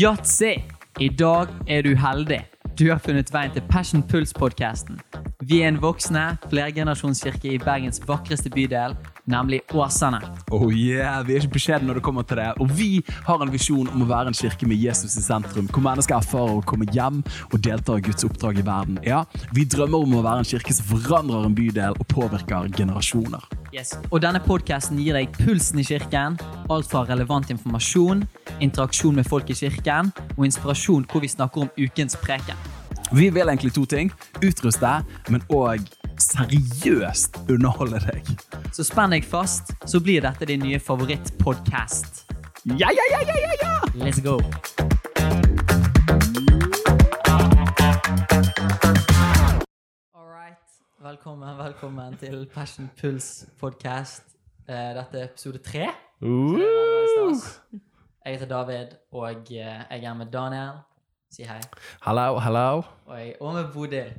Yatzy! I dag er du heldig. Du har funnet veien til Passion Pulse-podkasten. Vi er en voksne flergenerasjonskirke i Bergens vakreste bydel, nemlig Åsane. Oh yeah, Vi er ikke beskjedne når det kommer til det. Og vi har en visjon om å være en kirke med Jesus i sentrum, hvor mennesker erfarer å komme hjem og delta i Guds oppdrag i verden. Ja, Vi drømmer om å være en kirke som forandrer en bydel og påvirker generasjoner. Yes. Og denne podkasten gir deg pulsen i kirken. Alt fra relevant informasjon, interaksjon med folk i kirken og inspirasjon hvor vi snakker om ukens preken. Vi vil egentlig to ting. Utruste, men òg seriøst underholde deg. Så spenn deg fast, så blir dette din nye favorittpodkast. Ja, ja, ja, ja, ja, ja! Let's go! All right. Velkommen, velkommen til Passion Puls podcast. Eh, Dette er episode tre. Er. Jeg heter David, og eh, jeg er med Daniel. Si hei. Hello, hello. Og, jeg, og med Bodil.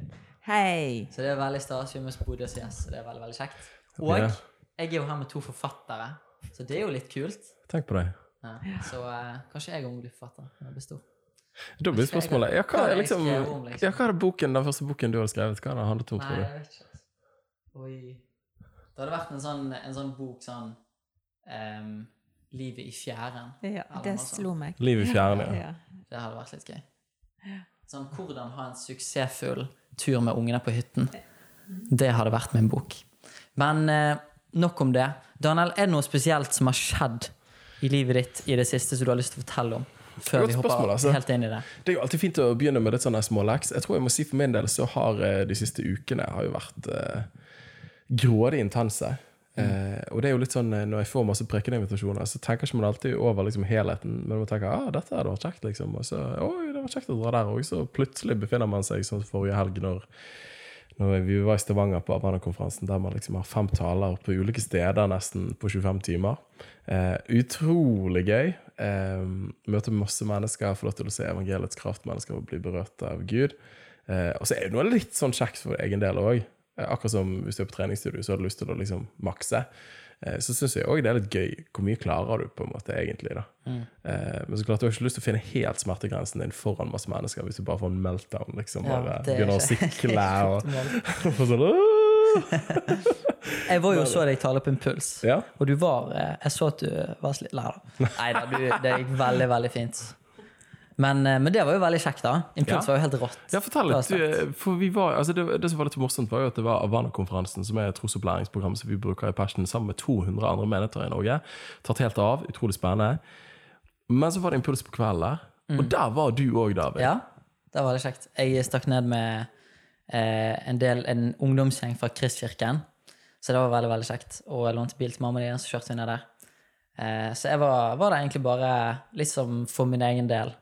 Hei. Så det er veldig stas. Vi har med Bodil som gjest, så det er veldig, veldig kjekt. Og Ja. jeg er jo her med to forfattere, så det er jo litt kult. Tenk på det. Ja. Så uh, kanskje jeg òg blir forfatter. når jeg blir stor. Da blir spørsmålet ja, hva, er liksom, liksom? ja, hva er det boken, den første boken du har skrevet? Hva har den handlet om, Nei, tror du? jeg vet ikke. Oi. Det hadde vært en sånn, en sånn bok sånn um, Livet i fjæren. Ja, det slo meg. Liv i fjerne. Ja. Ja. Det hadde vært litt gøy. Sånn hvordan ha en suksessfull tur med ungene på hytten. Det hadde vært min bok. Men eh, nok om det. Daniel, er det noe spesielt som har skjedd i livet ditt i det siste som du har lyst til å fortelle om? Før Godt vi hopper altså. helt inn i det. Det er jo alltid fint å begynne med litt sånne småleks. Jeg tror jeg må si for min del så har eh, de siste ukene har jo vært eh, grådig intense. Eh, og det er jo litt sånn eh, når jeg får masse prekeninvitasjoner, så tenker ikke man alltid over liksom, helheten. Men man tenker ah, dette hadde vært kjekt, liksom. Og så oi, det var kjekt å dra der òg. Så plutselig befinner man seg sånn forrige helg, når, når vi var i Stavanger på Avanna-konferansen, der man liksom har fem taler på ulike steder nesten på 25 timer. Eh, utrolig gøy. Eh, møte masse mennesker, få lov til å se evangeliets kraft, mennesker bli berørt av Gud. Eh, og så er det noe litt sånn kjekt for egen del òg. Eh, akkurat som hvis du er på treningsstudio, så har du lyst til å liksom makse. Eh, så syns jeg òg det er litt gøy. Hvor mye klarer du på en måte egentlig? da? Mm. men så klart du har ikke lyst til å finne helt smertegrensen din foran masse mennesker hvis du bare får en meltdown. liksom, Ja, bare er Begynner å sikle og, og sånn Jeg var jo og så deg tale på Impuls. Ja. Og du var eh, Jeg så at du var litt. Nei da, det gikk veldig, veldig fint. Men, eh, men det var jo veldig kjekt, da. Impuls Ja. var jo helt rått. Ja, fortell litt. For vi var, altså det, det som var litt morsomt, var jo at det var Avana-konferansen, som er et trosopplæringsprogram som vi bruker i Passion sammen med 200 andre menigheter i Norge. Tatt helt av. Utrolig spennende. Men så var det Impuls på kvelden der. Og der var du òg, David. Ja, det var veldig kjekt. Jeg stakk ned med eh, en del, en ungdomsgjeng fra Kristkirken. Så det var veldig veldig kjekt. Og jeg lånte bil til mamma og så kjørte vi ned der. Eh, så jeg var, var der egentlig bare litt som for min egen del,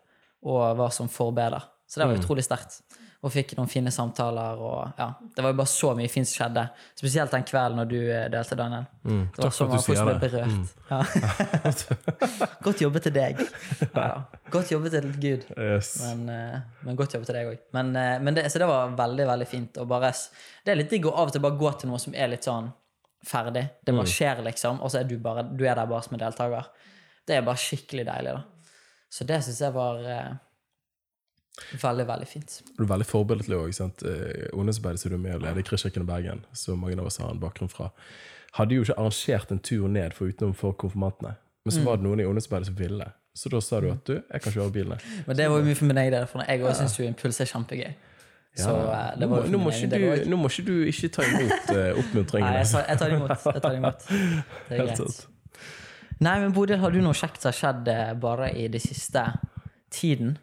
og var som forbeder. Så det var utrolig sterkt. Og fikk noen fine samtaler. Og ja, Det var jo bare så mye fint som skjedde. Spesielt den kvelden når du eh, delte, Daniel. Det var så mange folk som ble berørt. Ja. godt jobbet til deg. Ja. Godt jobbet til Gud. Yes. Men, eh, men godt jobbet til deg òg. Men, eh, men det, så det var veldig veldig fint. Og bare, det er litt digg å av og til bare gå til noe som er litt sånn ferdig. Det bare skjer, liksom. Og så er du, bare, du er der bare som en deltaker. Det er bare skikkelig deilig, da. Så det syns jeg var eh, veldig, veldig fint. Du er veldig forbilledlig òg. Ungdomsarbeidet som du er med og leder i Kristkirken i Bergen, som mange av oss har en bakgrunn fra, hadde jo ikke arrangert en tur ned for utenom for konfirmantene. Men så var det noen i ungdomsarbeidet som ville. Så da sa du at du, jeg kan kjøre bilene. Men det var jo mye for min egen del, for jeg òg syns jo impuls er kjempegøy. Så eh, nå, må, nå, må du, nå må ikke du ikke ta imot uh, Nei, jeg tar, jeg tar imot. Jeg tar imot. Det er Helt greit. Nei, men Bodil, har du noe kjekt som har skjedd eh, bare i det siste tiden?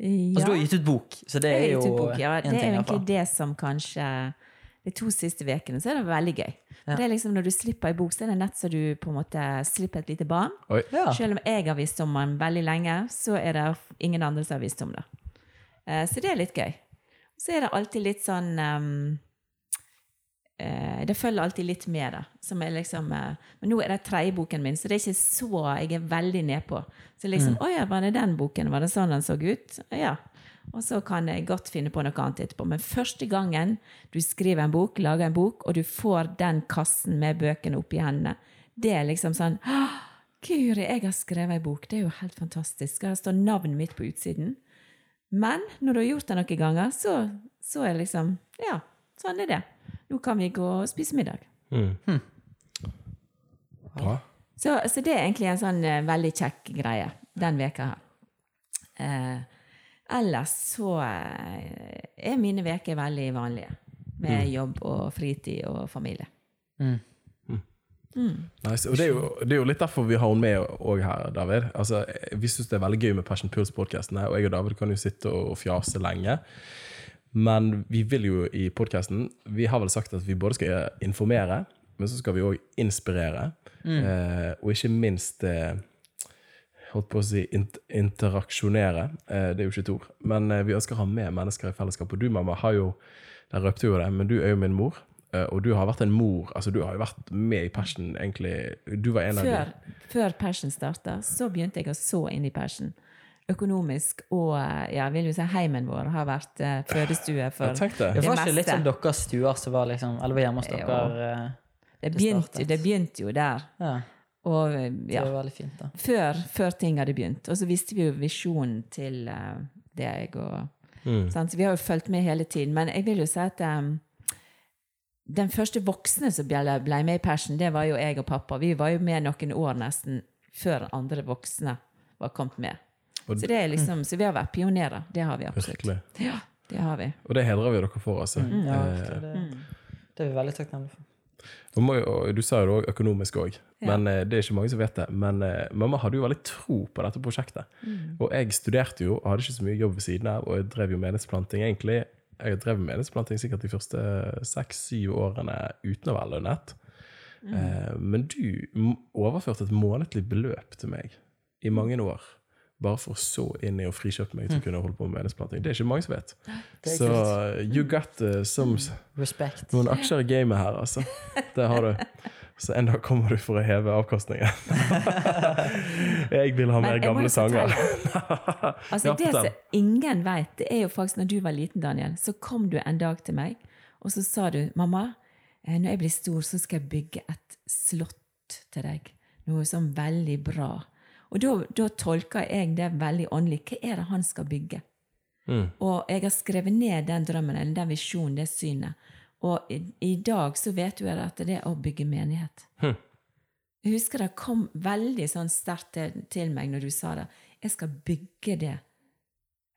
Ja. Altså, du har gitt ut bok, så det er har jo bok, ja. Det er ting. egentlig det som kanskje De to siste ukene så er det veldig gøy. Ja. Det er liksom Når du slipper ei bok, så er det nett så du på en måte slipper et lite barn. Ja. Selv om jeg har visst om den veldig lenge, så er det ingen andre som har visst om det. Eh, Så det er litt gøy. Så er det alltid litt sånn ehm, eh, Det følger alltid litt med, da. Som er liksom, eh, men nå er det tredje boken min, så det er ikke så Jeg er veldig nedpå. Så liksom Mm. Å ja, var det den boken? Var det sånn den så ut? Ja. Og så kan jeg godt finne på noe annet etterpå. Men første gangen du skriver en bok, lager en bok, og du får den kassen med bøkene oppi hendene, det er liksom sånn «Åh, Guri, jeg har skrevet en bok. Det er jo helt fantastisk. Det står navnet mitt på utsiden. Men når du har gjort det noen ganger, så, så er det liksom Ja, sånn er det. Nå kan vi gå og spise middag. Bra. Så, så det er egentlig en sånn uh, veldig kjekk greie den veka her. Uh, ellers så uh, er mine veker veldig vanlige. Med jobb og fritid og familie. Nice. Og det er, jo, det er jo litt derfor vi har henne med òg her, David. Altså, vi syns det er veldig gøy med Passion Pools-podkastene, og jeg og David kan jo sitte og fjase lenge. Men vi vil jo i podkasten Vi har vel sagt at vi både skal informere, men så skal vi òg inspirere. Eh, og ikke minst eh, holdt på å si interaksjonere. Eh, det er jo ikke et ord. Men eh, vi ønsker å ha med mennesker i fellesskap. Og du, mamma, har jo Der røpte jo det, men du er jo min mor. Eh, og du har vært en mor. Altså, du har jo vært med i Passion, egentlig. Du var en av Før, de før Passion starta, så begynte jeg å så inn i Passion. Økonomisk og eh, ja, vil jo si heimen vår har vært uh, fødestue for det. det Det Det var ikke litt som deres stuer som var liksom Eller var hjemme hos dere? eh, det begynte, det begynte jo der. Ja, Og ja. det ja, er veldig fint, da. før, før ting hadde begynt. Og så visste vi jo visjonen til uh, deg. Og, sant? Så vi har jo fulgt med hele tiden. Men jeg vil jo si at um, den første voksne som ble, ble med i Passion, det var jo jeg og pappa. Vi var jo med noen år nesten før andre voksne var kommet med. Så, det er liksom, så vi har vært pionerer. Det har vi absolutt. Ja, det har vi. Og det hedrer vi dere for, altså. Ja, Eh, det, det er vi veldig takknemlige for. og må, jo- og du sa jo det òg økonomisk òg, men ja. det er ikke mange som vet det. Men eh, mamma hadde jo veldig tro på dette prosjektet. Mm. Og jeg studerte jo, og hadde ikke så mye jobb ved siden av, og jeg drev jo menighetsplanting egentlig. Jeg drev med menighetsplanting sikkert de første seks-syv årene uten å være lønnet. Mm. Eh, men du overførte et månedlig beløp til meg i mange år. Bare for så inn i å frikjøpe meg til å kunne holde på med menighetsplanting. Det er ikke mange som vet. Så kult. you got uh, some Respect. noen aksjer i gamet her, altså. Det har du. Så en dag kommer du for å heve avkastningen. Jeg vil ha mer gamle sanger. Altså, det som ingen vet, det er jo faktisk når du var liten, Daniel, så kom du en dag til meg, og så sa du, mamma, eh, når jeg blir stor, så skal jeg bygge et slott til deg. Noe sånn veldig bra. Og da, da tolker jeg det veldig åndelig. Hva er det han skal bygge? Mm. Og jeg har skrevet ned den drømmen, eller den visjonen, det synet. Og i, i dag så vet du at det er å bygge menighet. Hm. Jeg husker det kom veldig sånn sterkt til, til meg når du sa det. Jeg skal bygge det.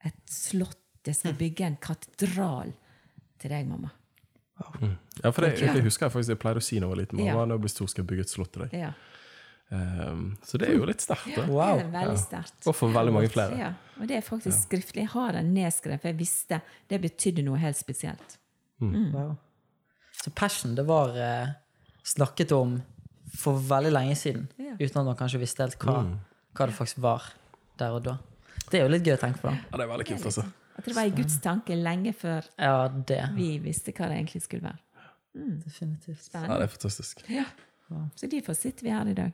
Et slott. Jeg skal bygge en katedral til deg, mamma. Ja, for det, det husker jeg faktisk jeg pleide å si når jeg var liten. Mamma, Ja. når jeg blir stor, skal jeg bygge et slott til deg. Ja, Um, så det er jo litt sterkt, Ja, Wow. Det er veldig sterkt. Og for veldig mange flere. Ja, og det er faktisk skriftlig. Jeg har den nedskrevet, for jeg visste det betydde noe helt spesielt. Wow. Så passion, det var eh, snakket om for veldig lenge siden, Ja. uten at man kanskje visste helt hva, hva det faktisk var der og da. Det er jo litt gøy å tenke på. da. Ja, det er veldig kult, altså. At det var i Guds tanke lenge før Ja, det. vi visste hva det egentlig skulle være. Definitivt. Ja, det er fantastisk. Ja. Så derfor sitter vi her i dag.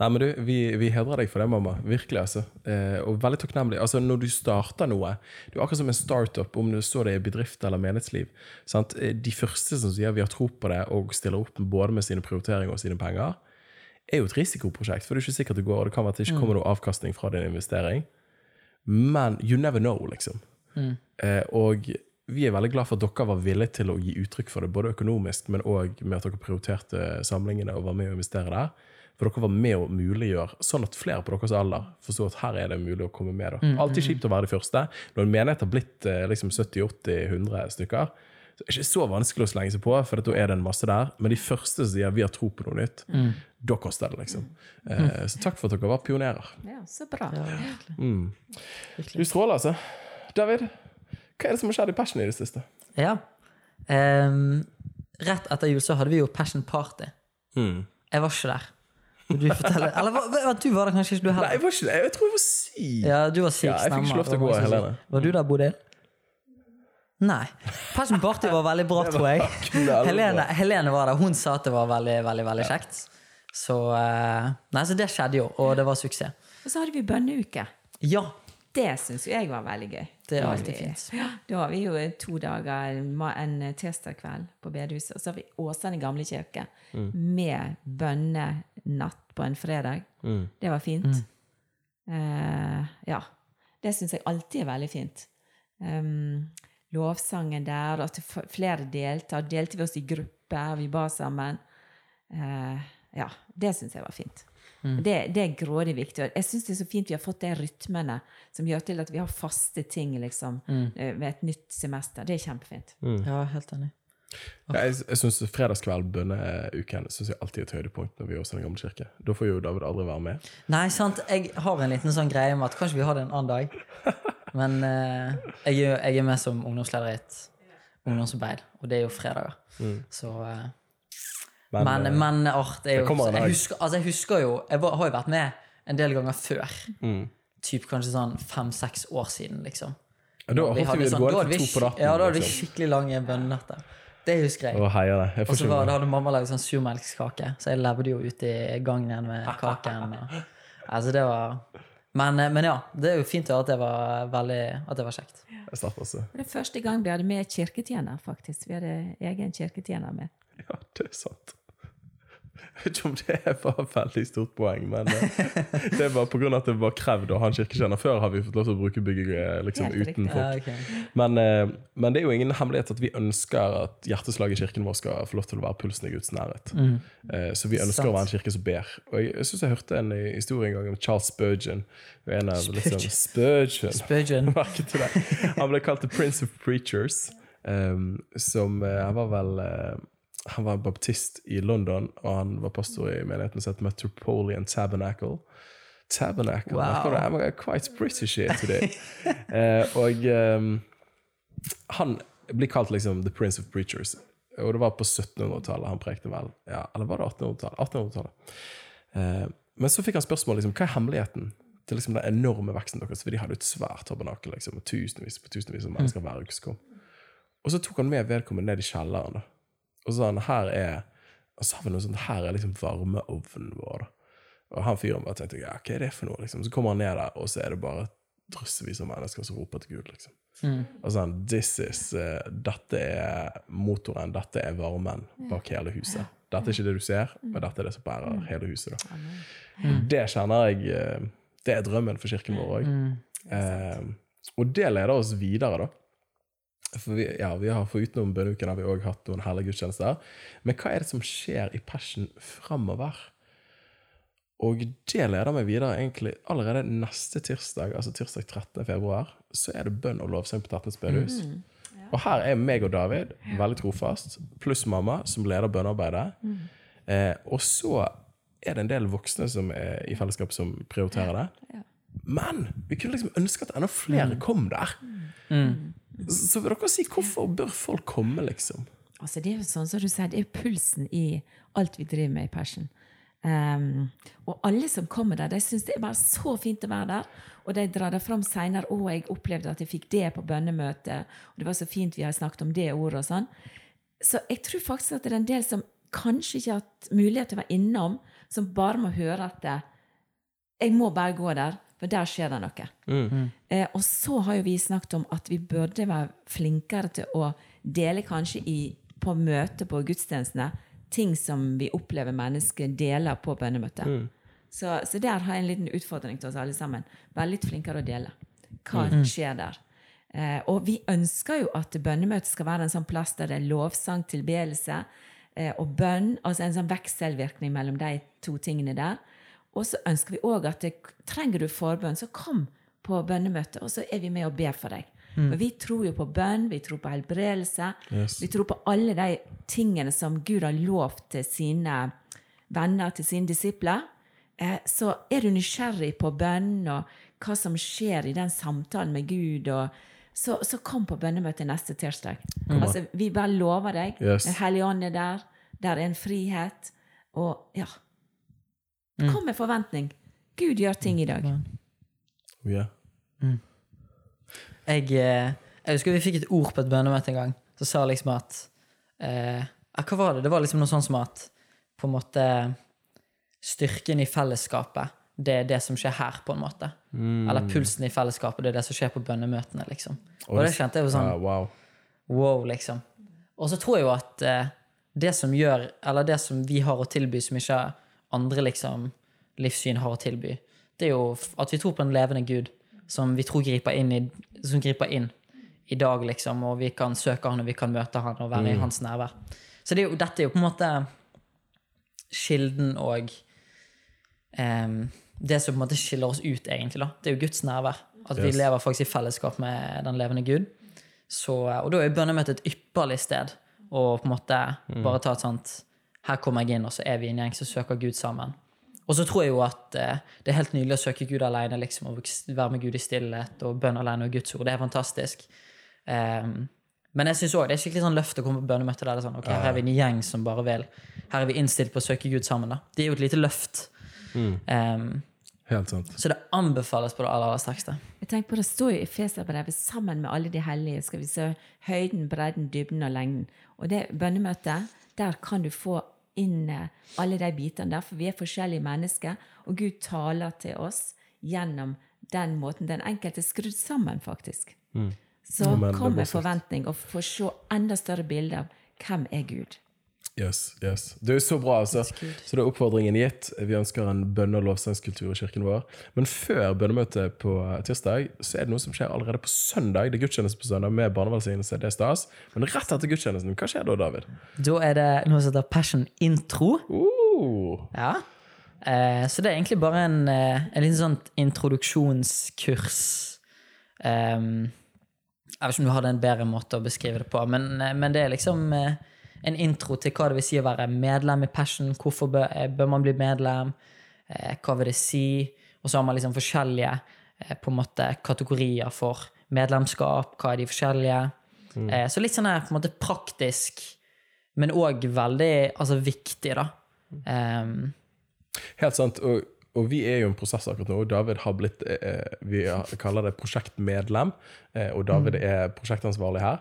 Nei, men du, vi, vi hedrer deg for det, mamma. Virkelig, altså. Eh, og veldig takknemlig. Altså, når du starter noe Du er akkurat som en startup, om du så det i bedrift eller menighetsliv. Sant? Eh, De første som sier vi har tro på det og stiller opp både med sine prioriteringer og sine penger, er jo et risikoprosjekt. For det er ikke sikkert det går, og det kan være at det ikke kommer noe avkastning fra din investering. Men you never know, liksom. Eh, og vi er veldig glad for at dere var villige til å gi uttrykk for det, både økonomisk, men òg med at dere prioriterte samlingene og var med å investere der. For dere var med å muliggjøre, sånn at flere på deres alder forsto at her er det mulig å komme med. Da. Alltid kjipt å være de første. Når en menighet har blitt eh, liksom 70-80-100 stykker, så er det ikke så vanskelig å slenge seg på, for da er det en masse der. Men de første som sier vi har tro på noe nytt, da koster det, liksom. Eh, så takk for at dere var pionerer. Ja, så bra. Du stråler, altså. David, hva er det som har skjedd i Passion i det siste? Ja. um, rett etter jul så hadde vi jo Passion Party. Jeg var ikke der. Du forteller Eller hva- hva- du var det kanskje ikke, du Nei, heller? jeg var ikke det. Jeg tror jeg var syk. Ja, du var syk. Ja, jeg fikk ikke lov til å gå, Helene. Var du der, Bodil? Nei. Passion Party var veldig bra, tror jeg. Helene, Helene var der. Hun sa at det var veldig, veldig, veldig kjekt. Så, eh, nei, så det skjedde jo, og det var suksess. Og så hadde vi bønneuke. Ja, Det syns jo jeg var veldig gøy. Det er alltid fint. Ja, da har vi jo to dager, en tirsdag kveld på bedehuset, og så har vi Åsane gamle kirke med bønnenatt på en fredag. Mm. Det var fint. Eh, ja. Det syns jeg alltid er veldig fint. Um, lovsangen der, at flere deltar. Delte vi oss i grupper, vi ba sammen. Eh, ja, det syns jeg var fint. Det, det er grådig viktig. Og jeg syns det er så fint vi har fått de rytmene som gjør til at vi har faste ting liksom, eh, ved et nytt semester. Det er kjempefint. Ja, helt enig. Ja, jeg jeg syns fredagskveld, bønneuken, synes jeg alltid er et høydepunkt når vi er hos Den gamle kirke. Da får jo David aldri være med. Nei, sant. Jeg har en liten sånn greie med at kanskje vi har det en annen dag. Men eh, jeg, er- jeg er med som ungdomsleder i et ungdomsarbeid, og det er jo fredager. Så eh, Men, Men, eh, men art er det jo kommer en jeg husker, altså jeg husker jo Jeg var, har jo vært med en del ganger før. Mm. Typ kanskje sånn fem-seks år siden, liksom. ja, da Vi holdt hadde vi det sånn- da gående hadde vi to på skik- natten. Ja, da hadde vi liksom. skikkelig lange bønnenetter. Det husker jeg. Det. Jeg Og så var- da hadde mamma laget sånn surmelkskake, så jeg levde jo ute i gangen med kaken. Og, altså det var men, eh, men ja, det er jo fint å høre at det var veldig At det var kjekt. Altså. Det er første gang vi hadde med kirketjener, faktisk. Vi hadde egen kirketjener med. Ja, det er sant. Jeg vet ikke om det var et veldig stort poeng, men eh, det var av at det var krevd å ha en kirketjener. Før har vi fått lov til å bruke bygget eh, liksom, uten folk. Ja, okay. Men, eh, men det er jo ingen hemmelighet at vi ønsker at hjerteslaget i kirken vår skal få lov til å være pulsen i Guds nærhet. Mm. så vi ønsker Sant. å være en kirke som ber. Og jeg, jeg syns jeg hørte en historie en gang om Charles Spurgeon. En av, liksom, Spurgeon. Spurgeon. Han ble kalt The Prince of Preachers. Um, som uh, var vel eh, Han var baptist i London, og han var pastor i menigheten som heter Metropolitan Tabernacle. Tabernacle. Wow. I'm quite British here today. Eh, og um, han blir kalt liksom The Prince of Preachers. Og det var på 1700-tallet han prekte vel. Ja, eller var det 1800-tallet? 1800-tallet. Eh, men så fikk han spørsmål liksom, hva er hemmeligheten til liksom, den enorme veksten deres. For de hadde et svært tabernakel liksom, med tusenvis på tusenvis av mennesker hver uke. Og så tok han med vedkommende ned i kjelleren. da. Og så sa han her er og så har vi noe sånt, her er liksom varmeovnen vår. da. Og han fyren bare tenkte ja, hva er det for noe? liksom? Så kommer han ned der, og så er det bare drøssevis av mennesker som roper til Gud. liksom. Og sånn, this is, uh, Dette er motoren, dette er varmen bak hele huset. Dette er ikke det du ser, men dette er det som bærer hele huset. da. Det kjenner jeg eh, Det er drømmen for kirken vår òg. Eh, og det leder oss videre, da. For vi, ja, vi har Foruten bønneuken har vi òg hatt noen herlige gudstjenester. Men hva er det som skjer i Passion framover? Og det leder meg videre egentlig allerede neste tirsdag, altså tirsdag 13. februar, så er det bønn og lovsang på Tertnes bedehus. Og her er meg og David veldig trofast, pluss mamma, som leder bønnearbeidet. Eh, og så er det en del voksne som er i fellesskap som prioriterer det. Men vi kunne liksom ønske at enda flere kom der. Så vil dere si hvorfor bør folk komme, liksom? Altså, det er jo sånn som du sier, det er pulsen i alt vi driver med i Passion. Um, og alle som kommer der, de syns det er bare så fint å være der. Og de drar det fram seinere. 'Å, jeg opplevde at jeg fikk det på bønnemøtet.' 'Og det var så fint vi har snakket om det ordet.' og sånn. Så jeg tror faktisk at det er en del som kanskje ikke har hatt mulighet til å være innom, som bare må høre at 'Jeg må bare gå der, for der skjer det noe'. Eh, og så har jo vi snakket om at vi burde være flinkere til å dele kanskje i, på møter på gudstjenestene ting som vi opplever mennesker deler på bønnemøtet. Så, så der har jeg en liten utfordring til oss alle sammen. Være litt flinkere å dele. Hva skjer der? Eh, og vi ønsker jo at bønnemøtet skal være en sånn plass der det er lovsang, tilbedelse eh, og bønn. Altså en sånn vekselvirkning mellom de to tingene der. Og så ønsker vi òg at det, trenger du forbønn, så kom på bønnemøtet, og så er vi med og ber for deg. For vi tror jo på bønn, vi tror på helbredelse. Yes. Vi tror på alle de tingene som Gud har lovt til sine venner, til sine disipler. Eh, så er du nysgjerrig på bønn og hva som skjer i den samtalen med Gud, så, så kom på bønnemøtet neste tirsdag. Altså, vi bare lover deg. Yes. Den hellige ånd er der. Der er en frihet. Og ja. Kom med forventning. Gud gjør ting i dag. Ja. Jeg, eh, jeg husker vi fikk et ord på et bønnemøte en gang som sa liksom at eh, Hva var det? Det var liksom noe sånn som at på en måte styrken i fellesskapet det er det som skjer her, på en måte. Eller pulsen i fellesskapet, det er det som skjer på bønnemøtene, liksom. Og det kjente jeg jo sånn uh, wow. Wow, liksom. Og så tror jeg jo at eh, det som gjør Eller det som vi har å tilby, som ikke andre liksom livssyn har å tilby, det er jo at vi tror på en levende Gud som vi tror griper inn i, som griper inn i dag, liksom, og vi kan søke han, og vi kan møte han og være i hans nærvær. Så det er jo, dette er jo på en måte kilden og em, det som på en måte skiller oss ut, egentlig. da. Det er jo Guds nærvær. At vi lever faktisk i fellesskap med den levende Gud. Så, og da er bønnemøtet bønnemøte et ypperlig sted å på en måte bare ta et sånt Her kommer jeg inn, og så er vi en gjeng som søker Gud sammen. Og så tror jeg jo at eh, det er helt nydelig å søke Gud alene, liksom, og være med Gud i stillhet, og bønn alene og Guds ord. Det er fantastisk. Um, men jeg synes også, det er skikkelig sånn løft å komme på bønnemøte der det er sånn, ok, her er vi en gjeng som bare vil Her er vi innstilt på å søke Gud sammen. da. Det er jo et lite løft. Em, Helt sant. så det anbefales på det aller, aller sterkeste. Jeg tenker på Det står jo i Feserbrevet sammen med alle de hellige skal vi se høyden, bredden, dybden og lengden. Og det bønnemøtet, der kan du få inn eh, alle de bitene der, for vi er forskjellige mennesker, og Gud taler til oss gjennom den måten den enkelte er skrudd sammen, faktisk. Så Amen, kom med forventning og få se enda større bilde av hvem er Gud. Yes, yes. Det er jo så bra, altså. Så da er oppfordringen gitt. Vi ønsker en bønne- og lovsangskultur i kirken vår. Men før bønnemøtet på tirsdag, så er det noe som skjer allerede på søndag. Det er gudstjeneste på søndag med barnevelsignelse. Det er stas. Men rett etter gudstjenesten, hva skjer da, David? Da er det noe som heter Passion Intro. Uh, Ja. Eh, så det er egentlig bare en, eh, en liten sånn introduksjonskurs. Um, jeg vet ikke om du hadde en bedre måte å beskrive det på, men, eh, men det er liksom eh, en intro til hva det vil si å være medlem i Passion. Hvorfor bør, eh, bør man bli medlem? Eh, hva vil det si? Og så har man liksom forskjellige eh, på en måte kategorier for medlemskap. Hva er de forskjellige? Eh, så litt sånn her på en måte praktisk, men òg veldig altså, viktig, da. Um, helt sant. Og, og vi er jo en prosess akkurat nå. og David har blitt eh, Vi kaller det prosjektmedlem, eh, og David er prosjektansvarlig her.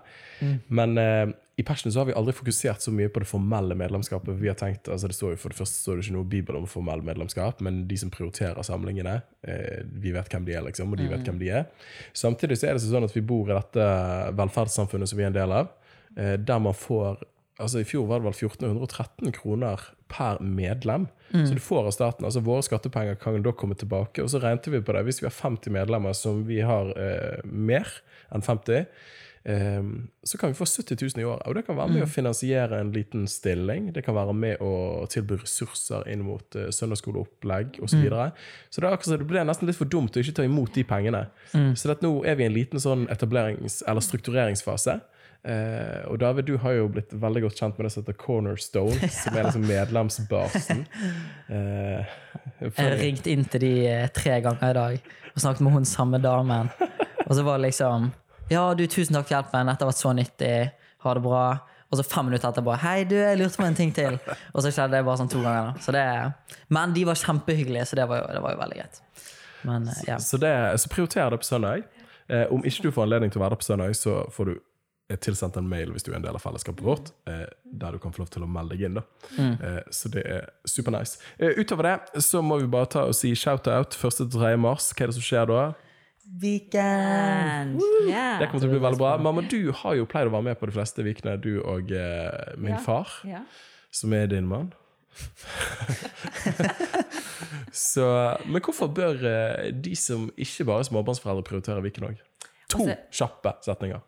Men eh, i Passion så har vi aldri fokusert så mye på det formelle medlemskapet. Vi har tenkt, altså det står jo For det første står det ikke noe bibel om formell medlemskap, men de som prioriterer samlingene, eh, vi vet hvem de er, liksom, og de vet hvem de er. Samtidig så er det sånn at vi bor i dette velferdssamfunnet som vi er en del av, eh, der man får altså I fjor var det vel 1413 kroner per medlem. Så du får av staten. altså Våre skattepenger kan da komme tilbake. Og så regnet vi på det. Hvis vi har 50 medlemmer som vi har eh, mer enn 50, eh, så kan vi få 70 000 i året. Og det kan være med å finansiere en liten stilling. Det kan være med å tilby ressurser inn mot uh, søndagsskoleopplegg osv. Så, videre. så det akkurat det ble nesten litt for dumt å ikke ta imot de pengene. Så at nå er vi i en liten sånn etablerings- eller struktureringsfase. Eh, og David, du har jo blitt veldig godt kjent med det som heter Cornerstone, som er liksom medlemsbasen. Eh, Jeg ringte inn til de eh, tre ganger i dag og snakket med hun samme damen. Og så var det liksom Ja, du, tusen takk for hjelpen. Dette har vært så nyttig. Ha det bra. Og så fem minutter etterpå Hei, du, jeg lurte på en ting til. Og så skjedde det bare sånn to ganger. Så det, men de var kjempehyggelige, så det var jo, det var jo veldig greit. Men eh, ja. så, det, så prioriter det på søndag. Eh, om ikke du får anledning til å være der på søndag, så får du eh, tilsendt en mail hvis du er en del av fellesskapet vårt, eh, der du kan få lov til å melde deg inn. da. Eh, så det er supernice. Eh, utover det så må vi bare ta og si shout-out 1.-3. mars. Hva er det som skjer da? Weekend! Yeah. Det kommer til å bli veldig bra. Mamma, du har jo pleid å være med på de fleste ukene, du og eh, min Ja. far. Ja. som er din mann. så, men hvorfor bør eh, de som ikke bare er småbarnsforeldre, prioritere Viken òg? To Altså- kjappe setninger.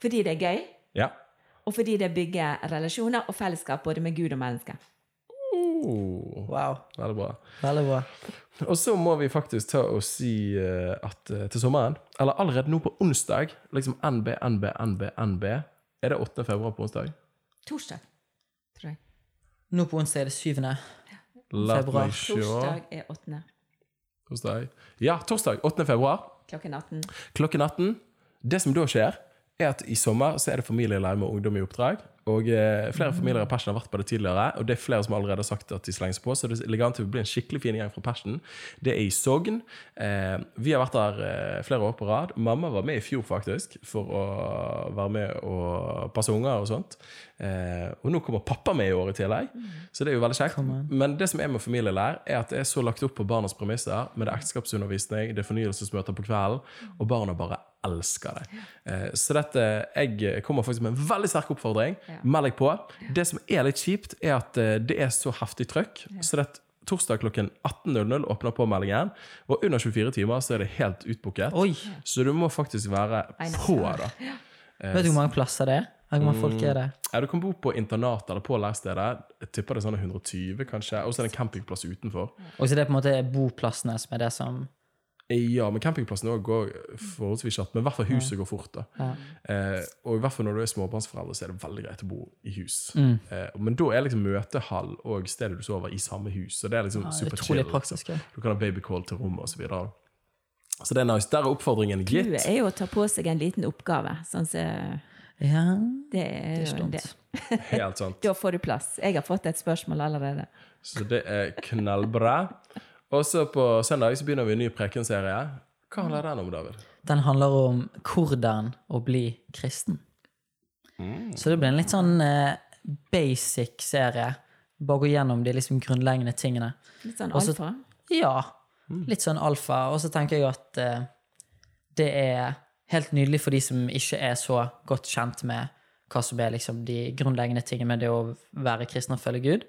Fordi det er gøy, Ja. og fordi det bygger relasjoner og fellesskap både med Gud og mennesker. Oh, Wow. veldig bra. Veldig bra. Og så må vi faktisk ta og si eh, at eh, til sommeren, eller allerede nå på onsdag, liksom NB, NB, NB, NB Er det 8. februar på onsdag? Torsdag, tror jeg. Nå på onsdag er det syvende. La Februar. Torsdag er 8. Torsdag. Ja, torsdag 8. februar. klokken 18. klokken 18. Det som da skjer, er at i sommer så er det familieleir med ungdom i oppdrag. Og eh, flere familier i Persen har vært på det tidligere, og det er flere som allerede har sagt at de slenger seg på, så det ligger an til å bli en skikkelig fin gjeng fra Persen. Det er i Sogn. Eh, vi har vært der eh, flere år på rad. Mamma var med i fjor, faktisk, for å være med og passe unger og sånt. Eh, og nå kommer pappa med i år i tillegg, så det er jo veldig kjekt. Men det som er med familielær, er at det er så lagt opp på barnas premisser, med det er ekteskapsundervisning, det er fornyelsesmøter på kvelden, og barna bare elsker det. Eh, så dette, jeg kommer faktisk med en veldig sterk oppfordring. Meld deg på. Det som er litt kjipt, er at eh, det er så heftig trøkk. Så det torsdag klokken 18.00 åpner påmeldingen, og under 24 timer så er det helt utbooket. Så du må faktisk være på, da. Vet du hvor mange plasser det er? Hvor mange folk er det? Ja, du kan bo på internat eller på leirstedet. Jeg tipper det er sånn 120, kanskje. Og så er det en campingplass utenfor. Og så det er på en måte boplassene som er det som Ja, men campingplassen også går forholdsvis kjapt. Men i hvert fall huset går fort. da. Ja. Eh, og i hvert fall når du er småbarnsforeldre, så er det veldig greit å bo i hus. Mm. Eh, men da er liksom møtehall og stedet du sover, i samme hus. Så det er liksom Ja, super Utrolig chill. praktisk. Ja. Liksom. Du kan ha babycall til rommet og Så, så det er nice. Der er oppfordringen Du gitt. er jo å ta på seg en liten oppgave. Sånn så ja, det er det er jo det. Helt sant. Da får du plass. Jeg har fått et spørsmål allerede. Så det er knallbra. Og så på søndag så begynner vi en ny prekenserie. Hva handler den om, David? Den handler om hvordan å bli kristen. Så det blir en litt sånn eh, basic serie. Bare gå gjennom de liksom grunnleggende tingene. Litt sånn Også, alfa. Ja, litt sånn alfa. Og så tenker jeg at eh, det er helt nydelig for de som ikke er så godt kjent med hva som er liksom de grunnleggende tingene med det å være kristen og følge Gud.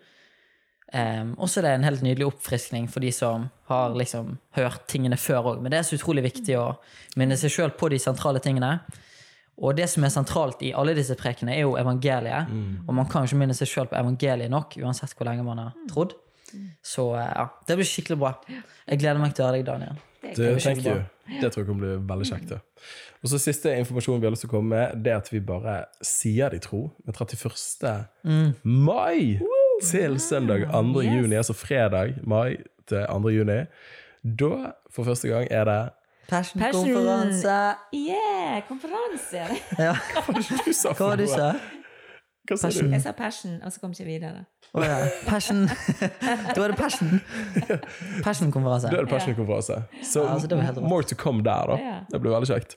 Um, og så er det en helt nydelig oppfriskning for de som har liksom hørt tingene før òg. Men det er så utrolig viktig å minne seg sjøl på de sentrale tingene. Og det som er sentralt i alle disse prekene, er jo evangeliet. Og man kan jo ikke minne seg sjøl på evangeliet nok, uansett hvor lenge man har trodd. Så eh, ja, det blir skikkelig bra. Jeg gleder meg til å høre deg, Daniel. Det Det, det tror jeg kan bli veldig kjekt. Ja. Og så Siste informasjon vi har lyst til å komme med, det er at vi bare sier de tro. med 31. mai til søndag 2. Yes. juni, altså fredag mai til 2. juni. Da, for første gang, er det Passion-konferanse! Yeah, konferanse! Ja. Hva var det du sa? Hva du sa? Hva sa du? Jeg sa passion, og så kom jeg ikke videre. Oh, ja. Passion. Da er det Passion. Passion-konferanse. Da er det Passion-konferanse. Så Ja, altså, more to come der, da. Ja. Det blir veldig kjekt.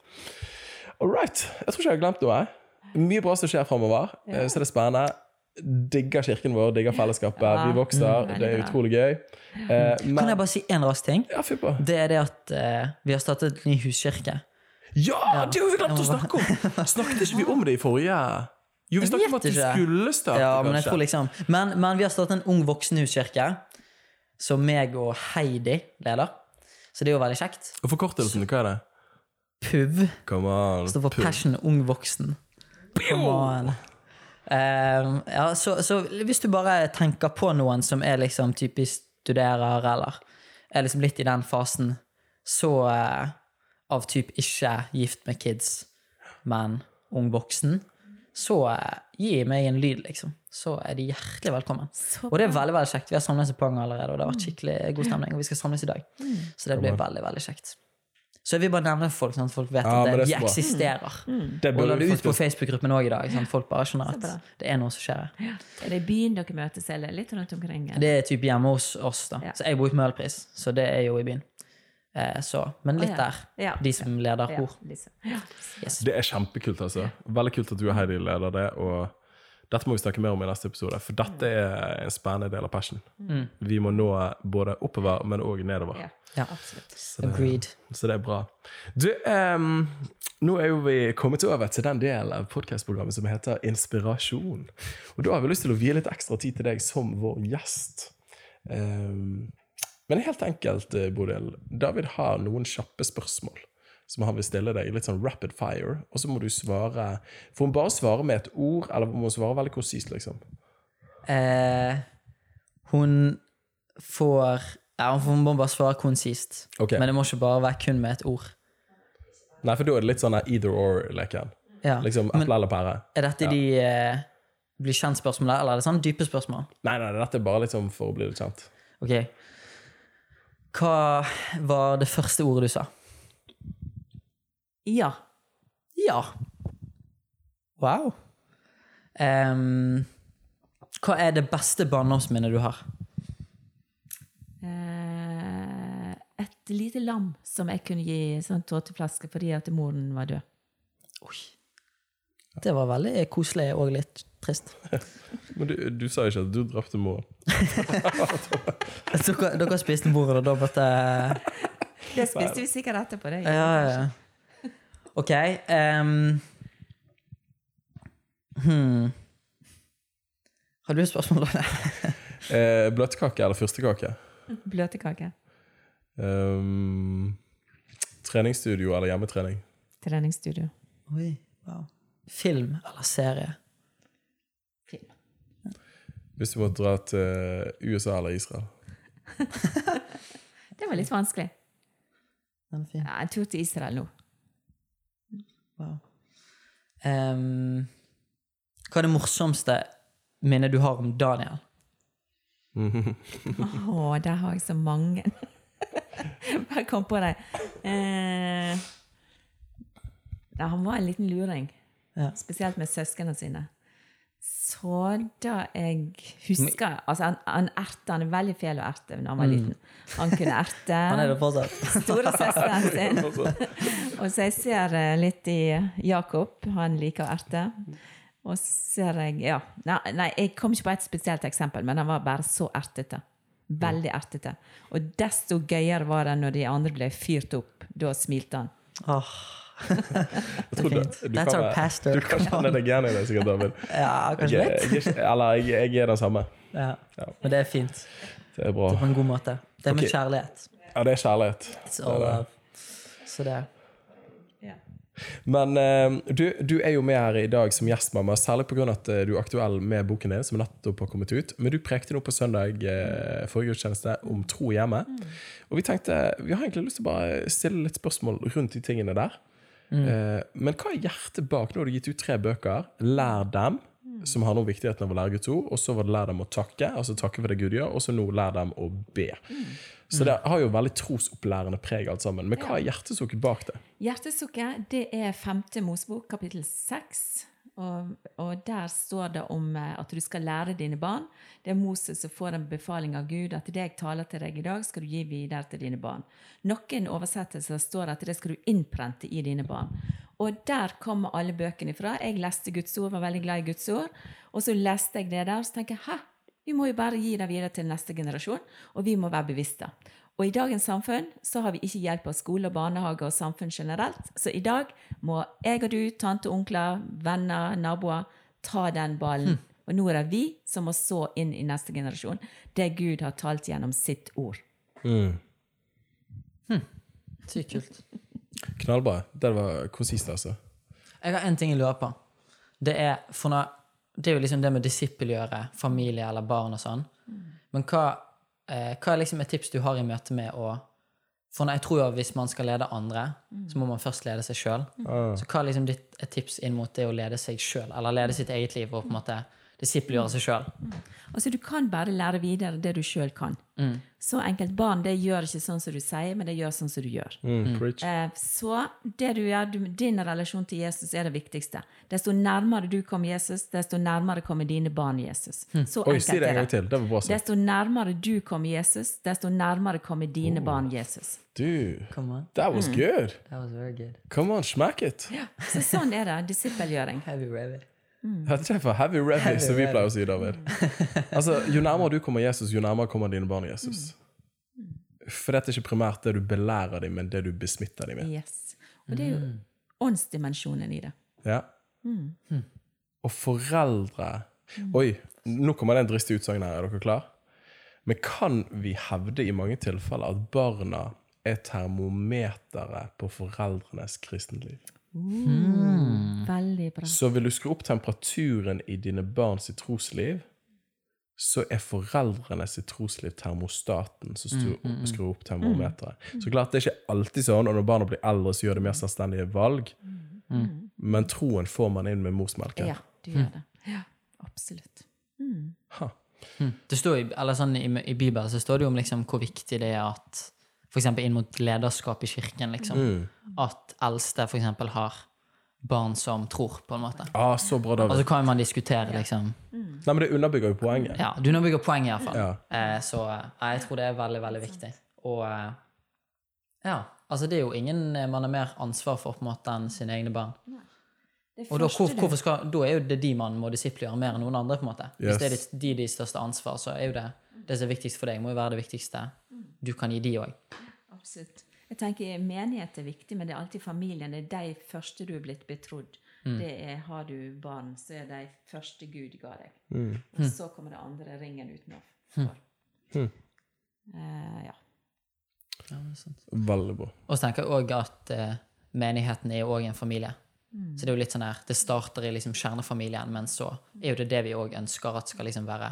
All right. Jeg tror ikke jeg har glemt noe. Mye bra som skjer framover, Ja. så det er spennende. Digger kirken vår, digger fellesskapet. Ja. Vi vokser. Mm, det er utrolig gøy. Eh, Kan jeg bare si én rask ting? Ja, på. Det er det at eh, vi har startet en ny huskirke. Ja, det har vi glemt å snakke om! Snakket ikke vi om det i forrige Jo, vi snakket om at vi skulle starte, Ja, men jeg tror liksom men, men vi har startet en ung voksenhuskirke, som meg og Heidi leder. Så det er jo veldig kjekt. Og forkortelsen, hva er det? PUV Come on. står for. Passion Ung Voksen. Come on. Eh, ja, så, så hvis du bare tenker på noen som er liksom typisk studerer, eller er liksom litt i den fasen, så eh, av typ ikke gift med kids, men ung voksen, så eh, gi meg en lyd, liksom. Så er de hjertelig velkommen. Og det er veldig veldig kjekt. Vi har samlet i Pang allerede, og det har vært skikkelig god stemning. Og vi skal samles i dag. Mm. Så det blir veldig, veldig kjekt. Så jeg vil bare nevne folk, sånn at folk vet Ja, at det, det de eksisterer. Mm. Det Og la det ut på Facebook-gruppen òg i dag, sånn at folk bare skjønner at det er noe som skjer. Er det i byen dere møtes, eller litt rundt omkring? eller? Det er typ hjemme hos oss, da. Ja. Så jeg bor i Møhlpris, så det er jo i byen. Eh, så, men litt ja. der. Ja. De som leder Ja, kor. Ja. Yes. Det er kjempekult, altså. Veldig kult at du og Heidi leder det. Og dette må vi snakke mer om i neste episode, for dette er en spennende del av Passion. Mm. Vi må nå både oppover, men òg nedover. Ja, Ja. absolutt. Så det, Agreed. så det er bra. Du, um, nå er jo vi kommet over til den delen av podcastprogrammet som heter Inspirasjon. Og da har vi lyst til å vie litt ekstra tid til deg som vår gjest. Um, men helt enkelt, eh, Bodil. David har noen kjappe spørsmål som han vil stille deg. Litt sånn rapid fire. Og så må du svare Får hun bare svare med et ord, eller må hun svare veldig konsist, liksom? Eh, hun får Ja, hun må bare svare konsist. okay. Men det må ikke bare være kun med et ord. Nei, for da er det litt sånn either or-leken. Ja. Liksom eple eller pære. er dette de eh, blir kjent-spørsmål, eller er det sånn dype spørsmål? Nei, nei, dette er bare liksom for å bli litt kjent. Ok. Hva var det første ordet du sa? Ja. Ja. Wow. Um, hva er det beste barndomsminnet du har? Uh, et lite lam som jeg kunne gi sånn tåteflaske fordi at moren var død. Oi. Det var veldig koselig og litt trist. Men du, du sa ikke at du drepte moren. Dere, dere spiste bordet, og da måtte Det spiste vi sikkert etterpå. det. Ja, ja, ja. OK. Um, hmm. Har du et spørsmål, Daniel? Eh, bløtkake eller fyrstekake? Bløtkake. Um, treningsstudio eller hjemmetrening? Treningsstudio. Oi, wow. Film eller serie? Film. Hvis du måtte dra til USA eller Israel? Det var litt vanskelig. Den er fin. Ja, jeg tror til Israel nå. Wow. Um, hva er det morsomste minnet du har om Daniel? Å, der har jeg så mange. Bare kom på det. Eh, han var en liten luring. Ja. Spesielt med søsknene sine. Så da jeg husker Altså, han, han erte. Han er veldig fæl å erte når han var liten. Han kunne erte Mm. Han er det fortsatt. storesøsteren sin. Og så jeg ser eh, litt i Jakob. Han liker å erte. Og ser jeg Ja. Nei, jeg kom ikke på et spesielt eksempel, men han var bare så ertete. Veldig ertete. Og desto gøyere var det når de andre ble fyrt opp. Da smilte han. Åh, Det er du That's kan our pastor. Du kan kjenne deg igjen i det, sikkert, David. Ja, kanskje Jeg, litt. er eller jeg, jeg er den samme. Ja. Ja. Men det er fint. Det er bra. Det er på en god måte. Det er med kjærlighet. Ja, det er kjærlighet. It's Det er all det. love. Så det Ja. Men uh, du, du er jo med her i dag som gjestmamma, særlig pga. at eh, du er aktuell med boken din, som nettopp har kommet ut. Men du prekte nå på søndag uh, forrige gudstjeneste om tro hjemme. Og vi tenkte, vi har egentlig lyst til å bare stille litt spørsmål rundt de tingene der. Eh, men hva er hjertet bak? Nå har du gitt ut tre bøker. Lær dem, som handler om viktigheten av å lære Guds ord. Og så var det lær dem å takke, altså takke for det Gud gjør. Og så nå lær dem å be. Så det har jo veldig trosopplærende preg alt sammen. Men hva er hjertesukket bak det? Hjertesukket, det er femte Mosebok, kapittel seks. Og, og der står det om eh, at du skal lære dine barn. Det er Moses som får en befaling av Gud at det jeg taler til deg i dag, skal du gi videre til dine barn. Noen oversettelser står at det skal du innprente i dine barn. Og der kommer alle bøkene ifra. Jeg leste Guds ord, var veldig glad i Guds ord. Og så leste jeg det der, og så tenker jeg hæ, vi må jo bare gi det videre til neste generasjon, og vi må være bevisste. Og i dagens samfunn så har vi ikke hjelp av skole og barnehage og samfunn generelt. Så i dag må jeg og du, tante, onkler, venner, naboer, ta den ballen. Og nå er det vi som må så inn i neste generasjon det Gud har talt gjennom sitt ord. Sykt kult. Knallbra. Det var konsist, altså. Jeg har én ting jeg lurer på. Det er, for når, det er jo liksom det med disippelgjøre familie eller barn og sånn. Men hva, hva er liksom et tips du har i møte med å For jeg tror jo at hvis man skal lede andre, så må man først lede seg sjøl. Ah. Så hva er liksom ditt et tips inn mot det å lede seg sjøl, eller lede sitt eget liv og på en måte disippelgjøre seg sjøl? Altså, du kan bare lære videre det du sjøl kan. Så enkelt. Barn det gjør ikke sånn som du sier, men det gjør sånn som du gjør. Mm. Eh, Så det du gjør, du, din relasjon til Jesus er det viktigste. Desto nærmere du kommer Jesus, desto nærmere kommer dine barn Jesus. Så Oi, si det en gang til. Det var bra sagt. Desto nærmere du kommer Jesus, desto nærmere kommer dine barn Jesus. Du, Come on. that was good. That was very good. Come on, smack it. Så sånn er det. Disippelgjøring. Heavy rabbit. Er for heavy revy, som vi pleier å si, David. Altså, Jo nærmere du kommer Jesus, jo nærmere kommer dine barn Jesus. For dette er ikke primært det du belærer dem, men det du besmitter dem med. Yes. Og det er jo åndsdimensjonen i det. Ja. Og foreldre Oi, nå kommer det en dristig utsagn her. Er dere klar? Men kan vi hevde i mange tilfeller at barna er termometeret på foreldrenes kristenliv? Veldig bra. Så vil du skru opp temperaturen i dine barns trosliv, så er foreldrene sitt trosliv termostaten som skrur, skrur opp termometeret. Så klart, det er ikke alltid sånn, og når barna blir eldre, så gjør de mer selvstendige valg. Men troen får man inn med morsmelken. Ja, du gjør det. Ja, absolutt. Ha. Det står i, eller sånn, i, I Bibelen så står det jo om liksom, hvor viktig det er at eksempel inn mot lederskap i kirken, liksom, at eldste eksempel har barn som tror, på en måte. Ah, så bra, Og David. så kan man diskutere, liksom. Nei, men det underbygger jo poenget. Ja, du underbygger poenget, iallfall. Ja. Eh, så eh, jeg tror det er veldig, veldig viktig. Og eh, ja, altså det er jo ingen eh, man har mer ansvar for på en måte enn sine egne barn. Og da, hvor, hvorfor skal, da er jo det de man må disiplinere mer enn noen andre. på en måte. Hvis det er de, de største ansvar, så er jo det det som er viktigst for deg, må jo være det viktigste du kan gi de òg. Absolutt. Jeg tenker Menighet er viktig, men det er alltid familien. Det er de første du er blitt betrodd. Det er, Har du barn, så er de første Gud ga deg. Og så kommer det andre ringen utenfor. Eh, ja. Veldig bra. Og så tenker jeg òg at uh, menigheten er òg en familie. Så det er jo litt sånn her, det starter i liksom kjernefamilien, men så er jo det det vi òg ønsker at skal liksom være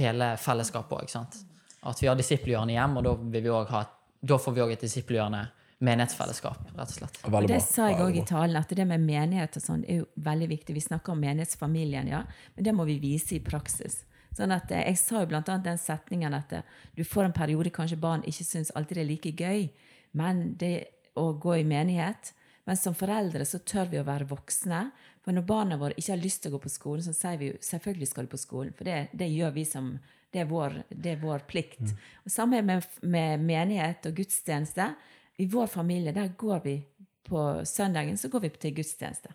hele fellesskapet òg. At vi har disippelgjørende hjem, og da, vil vi også ha, da får vi òg et disippelgjørende menighetsfellesskap, rett og slett. Og Det sa jeg òg i talen, at det med menighet og sånn er jo veldig viktig. Vi snakker om menighetsfamilien, ja, men det må vi vise i praksis. Sånn at eh, Jeg sa jo annet den setningen at eh, du får en periode kanskje barn ikke syns alltid det er like gøy men det å gå i menighet. Men som foreldre så tør vi å være voksne. For når barna våre ikke har lyst til å gå på skolen, så sier vi jo selvfølgelig skal du på skolen. For det, det gjør vi som Det er vår, det er vår plikt. Og Samme med, med menighet og gudstjeneste. I vår familie der går vi på søndagen så går vi til gudstjeneste.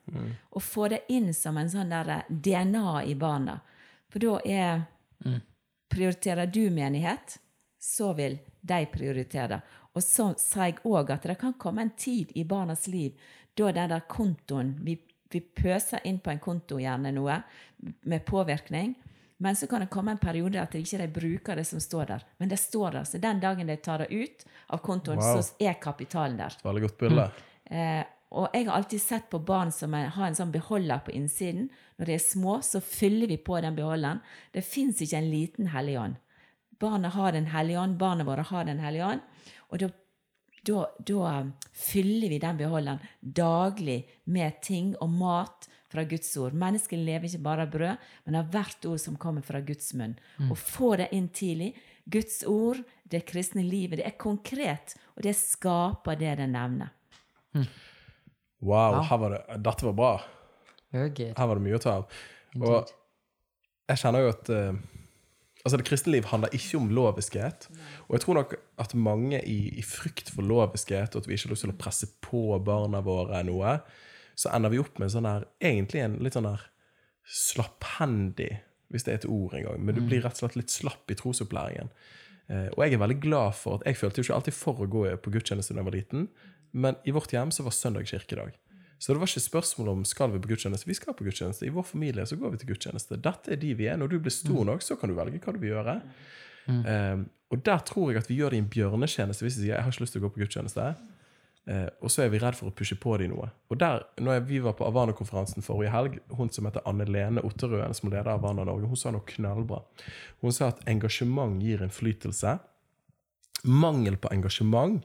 Og få det inn som en sånn der DNA i barna. For da er Prioriterer du menighet, så vil de prioritere. Og så sa jeg òg at det kan komme en tid i barnas liv da den der kontoen Vi, vi pøser inn på en konto gjerne noe med påvirkning. Men så kan det komme en periode at de ikke bruker det som står der. Men det står der. Så den dagen de tar det ut av kontoen, Wow. så er kapitalen der. Veldig godt bilde. Eh, og jeg har alltid sett på barn som er, har en sånn beholder på innsiden. Når de er små, så fyller vi på den beholderen. Det fins ikke en liten hellig ånd. Barnet har Den hellige ånd, barna våre har Den hellige ånd. Og da, da, da fyller vi den beholderen daglig med ting og mat fra Guds ord. Mennesket lever ikke bare av brød, men av hvert ord som kommer fra Guds munn. Og få det inn tidlig. Guds ord, det kristne livet, det er konkret, og det skaper det det nevner. Wow, her var det, dette var bra. Her var det mye å ta av. Og jeg kjenner jo at uh, Altså, det kristne liv handler ikke om loviskhet. Og jeg tror nok at mange i, i frykt for loviskhet, og at vi ikke har lyst til å presse på barna våre noe, så ender vi opp med sånn der, Egentlig en litt sånn der slapphendig, hvis det er et ord engang. Men du blir rett og slett litt slapp i trosopplæringen. Eh, og jeg er veldig glad for at Jeg følte jo ikke alltid for å gå på gudstjeneste da jeg var liten, men i vårt hjem så var søndag kirkedag. Så det var ikke spørsmål om skal vi på gudstjeneste. Vi skal på gudstjeneste. I vår familie så går vi til gudstjeneste. Dette er de vi er. Når du blir stor nok, så kan du velge hva du vil gjøre. Um, og der tror jeg at vi gjør det i en bjørnetjeneste hvis vi sier jeg har ikke lyst til å gå på gudstjeneste. Eh, og så er vi redd for å pushe på dem noe. Og der, når jeg, vi var på Avana-konferansen forrige helg, hun som heter Anne Lene Otterøen, som leder Avana Norge, hun sa noe knallbra. Hun sa at engasjement gir innflytelse. Mangel på engasjement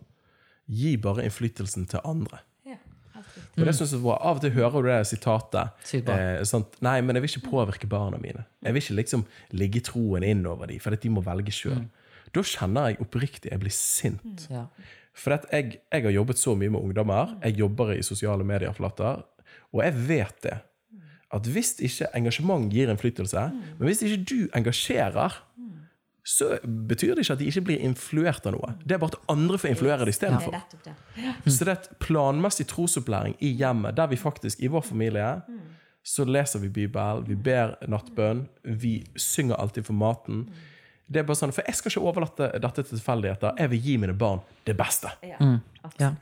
gir bare innflytelsen til andre. Ja, helt. Og det synes jeg var, Av og til hører du det sitatet. Eh, sånt, Nei, men jeg vil ikke påvirke barna mine. Jeg vil ikke liksom ligge troen innover dem, for at de må velge sjøl. Da kjenner jeg oppriktig jeg blir sint. Ja. For jeg, jeg har jobbet så mye med ungdommer. Jeg jobber i sosiale medier-flater. Og jeg vet det. At hvis ikke engasjement gir innflytelse, men hvis ikke du engasjerer, så betyr det ikke at de ikke blir influert av noe. Det er bare at andre får influere det istedenfor. nettopp. Så det er et planmessig trosopplæring i hjemmet, der vi faktisk, i vår familie, så leser vi Bibelen, vi ber nattbønn, vi synger alltid for maten. Det er bare sånn, For jeg skal ikke overlate dette til tilfeldigheter. Jeg vil gi mine barn det beste. Ja, Ja.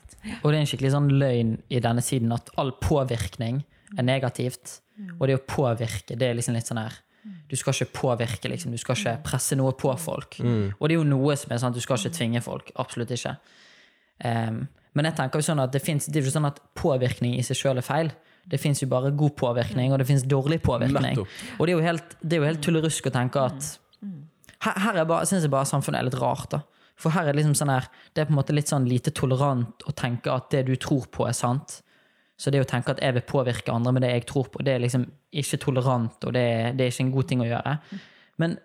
Og det er en skikkelig sånn løgn i denne siden at all påvirkning er negativt. Og det å påvirke, det er liksom litt sånn her Du skal ikke påvirke, liksom. Du skal ikke presse noe på folk. Og det er jo noe som er sånn at du skal ikke tvinge folk. Absolutt ikke. Um, men jeg tenker jo sånn at det, finnes, det er jo ikke sånn at påvirkning i seg sjøl er feil. Det fins jo bare god påvirkning, og det fins dårlig påvirkning. Nettopp. Og det er jo helt, det er jo helt tullerusk å tenke at her, her er bare, synes jeg bare samfunnet er litt rart. da. For her er liksom sånn her, det er på en måte litt sånn lite tolerant å tenke at det du tror på, er sant. Så det å tenke at jeg vil påvirke andre med det jeg tror på, det er liksom ikke tolerant, og det er, det er ikke en god ting å gjøre. Men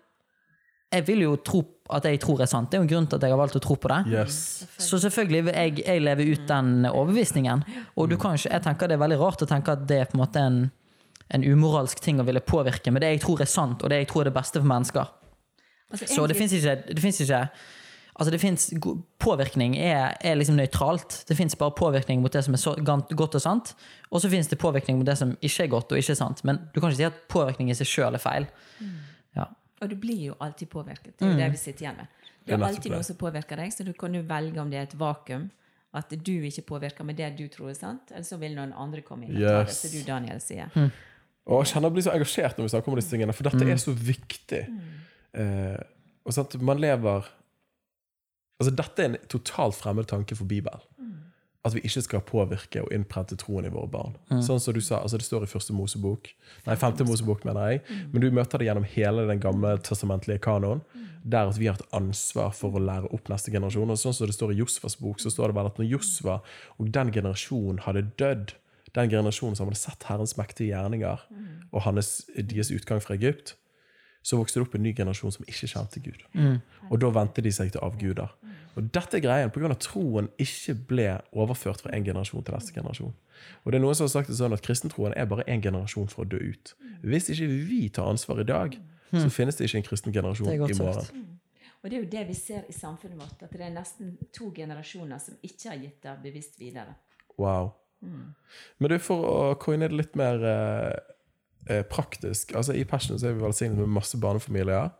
jeg vil jo tro at jeg tror er sant. Det er jo en grunn til at jeg har valgt å tro på det. Yes. Så selvfølgelig vil jeg, jeg leve ut den overbevisningen. Og du kan ikke, jeg tenker det er veldig rart å tenke at det er på en måte en, en umoralsk ting å ville påvirke, med det jeg tror er sant, og det jeg tror er det beste for mennesker. Altså, Så det fins ikke, det ikke Altså det finnes, Påvirkning er, er liksom nøytralt. Det fins bare påvirkning mot det som er så, godt og sant, og så fins det påvirkning mot det som ikke er godt og ikke er sant. Men du kan ikke si at påvirkning i seg sjøl er feil. Ja. Og du blir jo alltid påvirket. Det er jo det vi sitter igjen med. Det er alltid noe som påvirker deg, så du kan jo velge om det er et vakuum. At du ikke påvirker med det du tror er sant, eller så vil noen andre komme inn Yes. det, som du, Daniel, sier. Og jeg kjenner jeg blir så engasjert når vi snakker om disse tingene, for dette er så viktig. Eh, og sant, man lever Altså, dette er en totalt fremmed tanke for Bibelen. At vi ikke skal påvirke og innprente troen i våre barn. Sånn som du sa, altså Det står i første Mosebok, nei, femte Mosebok, mener jeg. Men du møter det gjennom hele den gamle testamentlige kanoen. Der at vi har et ansvar for å lære opp neste generasjon. Og sånn som det står i Josfas bok, så står det vel at når Josfa og den generasjonen hadde dødd, den generasjonen som hadde sett Herrens mektige gjerninger og hans, deres utgang fra Egypt, så vokste det opp en ny generasjon som ikke kjente Gud. Og da vendte de seg til avguder. Og dette er greien pga. at troen ikke ble overført fra en generasjon til neste generasjon. Og det er noen som har sagt det sånn at kristentroen er bare én generasjon for å dø ut. Hvis ikke vi tar ansvar i dag, så finnes det ikke en kristen generasjon er i morgen. sagt. Og det er jo det vi ser i samfunnet vårt, at det er nesten to generasjoner som ikke har gitt det bevisst videre. Wow. Men du, for å coine det litt mer eh, praktisk altså I Passion så er vi velsignet med masse barnefamilier.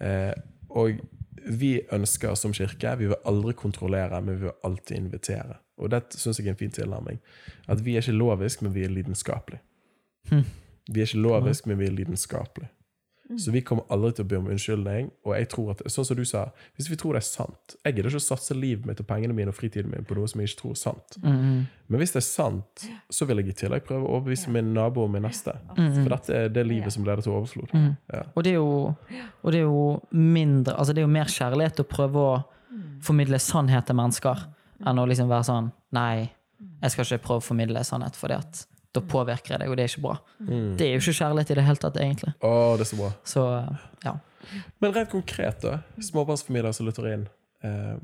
Eh, og vi ønsker som kirke Vi vil aldri kontrollere, men vi vil alltid invitere. Og det syns jeg er en fin tilnærming. At vi er ikke lovisk, men vi er lidenskapelig. Vi er ikke lovisk, men vi er lidenskapelig. Så vi kommer aldri til å be om unnskyldning. Og jeg tror at, sånn som du sa, hvis vi tror det er sant Jeg gidder ikke å satse livet mitt og pengene mine og fritiden min på noe som jeg ikke tror er sant. Men hvis det er sant, så vil jeg i tillegg prøve å overbevise min nabo og min neste. For dette er det livet som leder til overflod. Ja. Og det er jo, og det er jo mindre Altså det er jo mer kjærlighet å prøve å formidle sannhet til mennesker enn å liksom være sånn Nei, jeg skal ikke prøve å formidle sannhet, for da påvirker jeg deg, og det er ikke bra. Det er jo ikke kjærlighet i det hele tatt, egentlig. Oh, det er så bra. Så ja. Men rent konkret, da. Småbarnsfamilier som lytter inn. Eh,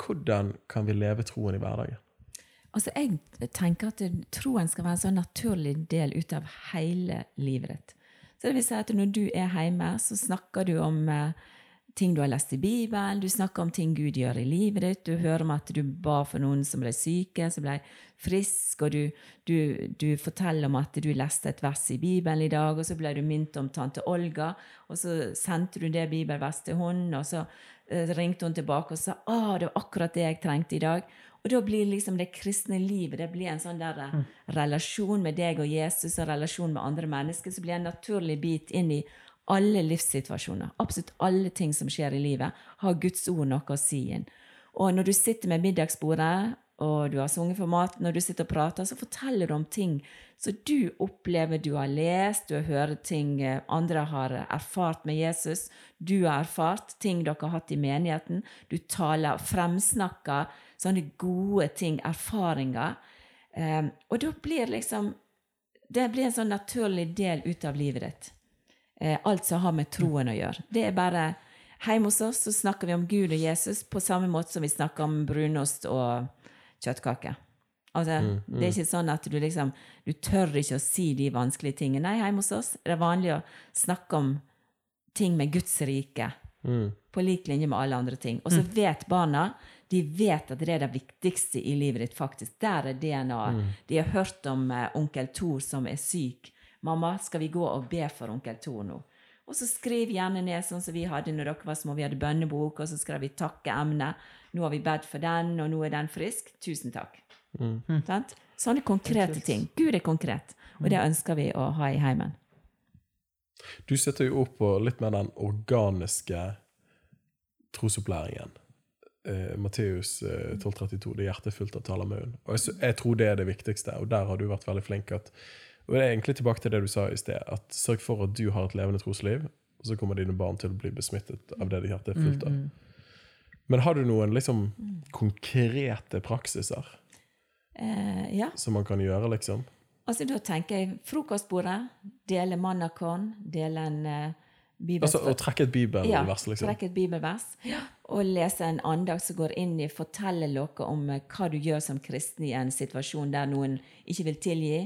hvordan kan vi leve troen i hverdagen? Altså, jeg tenker at troen skal være en sånn naturlig del ut av hele livet ditt. Så det vil si at når du er hjemme, så snakker du om eh, ting du har lest i Bibelen, du snakker om ting Gud gjør i livet ditt, du hører om at du ba for noen som ble syke, som ble frisk, og du, du, du forteller om at du leste et vers i Bibelen i dag, og så ble du minnet om tante Olga, og så sendte du det bibelverset til hun, og så eh, ringte hun tilbake og sa «Å, det var akkurat det jeg trengte i dag. Og da blir liksom det kristne livet det blir en sånn der mm. relasjon med deg og Jesus og relasjon med andre mennesker som blir en naturlig bit inn i alle livssituasjoner. Absolutt alle ting som skjer i livet, har Guds ord noe å si inn. Og når du sitter med middagsbordet, og du har sunget for mat, når du sitter og prater, så forteller du om ting som du opplever du har lest, du hører ting eh, andre har erfart med Jesus, du har erfart ting dere har hatt i menigheten, du taler, fremsnakker sånne gode ting, erfaringer. Eh, og da blir liksom Det blir en sånn naturlig del ut av livet ditt. Eh, alt som har med troen å gjøre. Det er bare Hjemme hos oss så snakker vi om Gud og Jesus på samme måte som vi snakker om brunost og kjøttkake. Altså, Det er ikke sånn at du liksom Du tør ikke å si de vanskelige tingene. Nei, hjemme hos oss er det vanlig å snakke om ting med Guds rike. På lik linje med alle andre ting. Og så vet barna de vet at det er det viktigste i livet ditt, faktisk. Der er DNA-et. De har hørt om eh, onkel Thor som er syk. 'Mamma, skal vi gå og be for onkel Thor nå?' Og så skriv gjerne ned sånn som vi hadde når dere var små. Vi hadde bønnebok, og så skrev vi takke emnet. 'Nå har vi bedt for den, og nå er den frisk. Tusen takk.' Sant? Sånne konkrete ting. Gud er konkret, og det ønsker vi å ha i heimen. Du setter jo opp på litt mer den organiske trosopplæringen. Uh, Matteus uh, 12,32. Det er hjertet fullt av talermunn'. Og jeg, jeg tror det er det viktigste, og der har du vært veldig flink. At, og det er egentlig tilbake til det du sa i sted, at sørg for at du har et levende trosliv, og så kommer dine barn til å bli besmittet av det de hjertet er fullt av. Men har du noen liksom konkrete praksiser Eh, ja. som man kan gjøre, liksom? Altså Da tenker jeg frokostbordet, dele mannakorn, dele en uh, bibelvers Altså å trekke et bibelvers, liksom. Ja. trekke et bibelvers. Og lese en andag som går inn i forteller noe om eh, hva du gjør som kristen i en situasjon der noen ikke vil tilgi.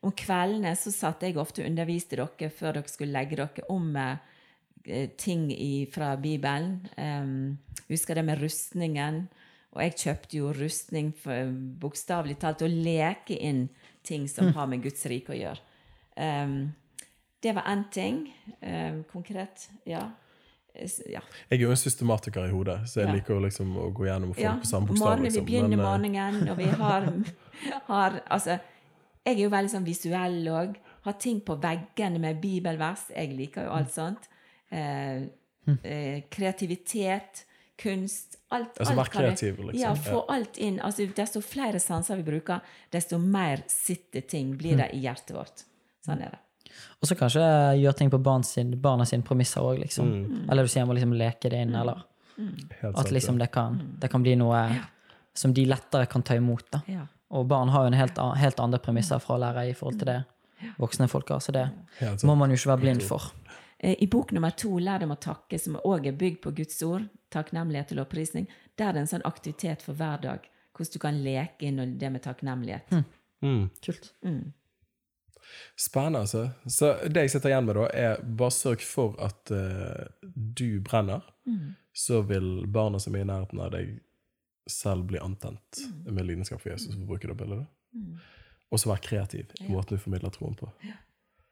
Om kveldene så satt jeg ofte og underviste dere før dere skulle legge dere om eh, ting i, fra Bibelen. Um, husker det med rustningen. Og jeg kjøpte jo rustning for bokstavelig talt å leke inn ting som har med Guds rike å gjøre. Um, det var én ting. Um, konkret, ja. Ja. Jeg er jo en systematiker i hodet, så jeg Ja. liker å, liksom, å gå gjennom og få Ja, på samme bokstav. Liksom. Vi begynner Men, eh, morgenen, og vi har, har Altså, jeg er jo veldig sånn visuell òg. Har ting på veggene med bibelvers. Jeg liker jo alt sånt. Eh, eh, kreativitet, kunst Alt. Altså, alt kreativ, liksom. Ja, få alt inn. Altså, desto flere sanser vi bruker, desto mer sitter ting blir det i hjertet vårt. Sånn er det. Og så kanskje gjøre ting på barn sin, barna sine premisser òg, liksom. Mm. Eller du sier må liksom leke det inn, eller helt at liksom det kan, det kan bli noe som de lettere kan ta imot. da. Ja. Og barn har jo en helt, an- helt andre premisser fra å lære i forhold til det voksne folk har, så det må man jo ikke være blind for. Eh, I bok nummer to, 'Lær dem å takke', som òg er bygd på Guds ord, takknemlighet og lovprisning, der er det en sånn aktivitet for hver dag. Hvordan du kan leke inn det med takknemlighet. Mm. Kult. Spennende, altså. Så det jeg sitter igjen med, da, er bare sørg for at uh, du brenner. Så vil barna som er i nærheten av deg, selv bli antent med lidenskap for Jesus. for å bruke det bildet. Mm. Og så være kreativ i måten du formidler troen på.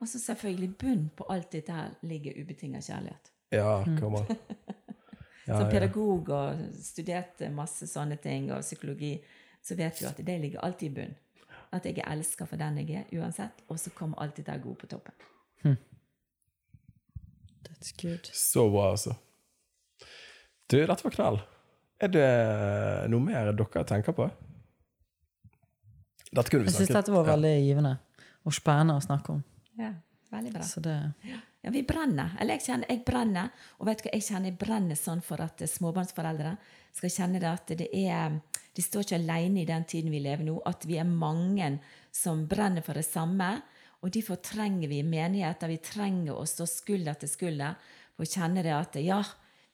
Og så selvfølgelig bunn på alt dette her ligger ubetinga kjærlighet. Ja, kom an. Ja, Som pedagog og studerte masse sånne ting, og psykologi, så vet du at det ligger alltid i bunn. At jeg er elska for den jeg er, uansett. Og så kommer alt dette gode på toppen. That's good. Så bra, altså. Du, dette var knall. Er det noe mer dere tenker på? Dette kunne vi Jeg syns dette var veldig givende og spennende å snakke om. Ja, veldig bra. Så det Ja, vi brenner. Eller jeg kjenner jeg brenner. Og vet du hva, jeg kjenner jeg brenner sånn for at eh, småbarnsforeldre skal kjenne det at det er De står ikke alene i den tiden vi lever nå. At vi er mange som brenner for det samme. Og derfor trenger vi menigheter. Vi trenger å stå skulder til skulder for å kjenne det at ja,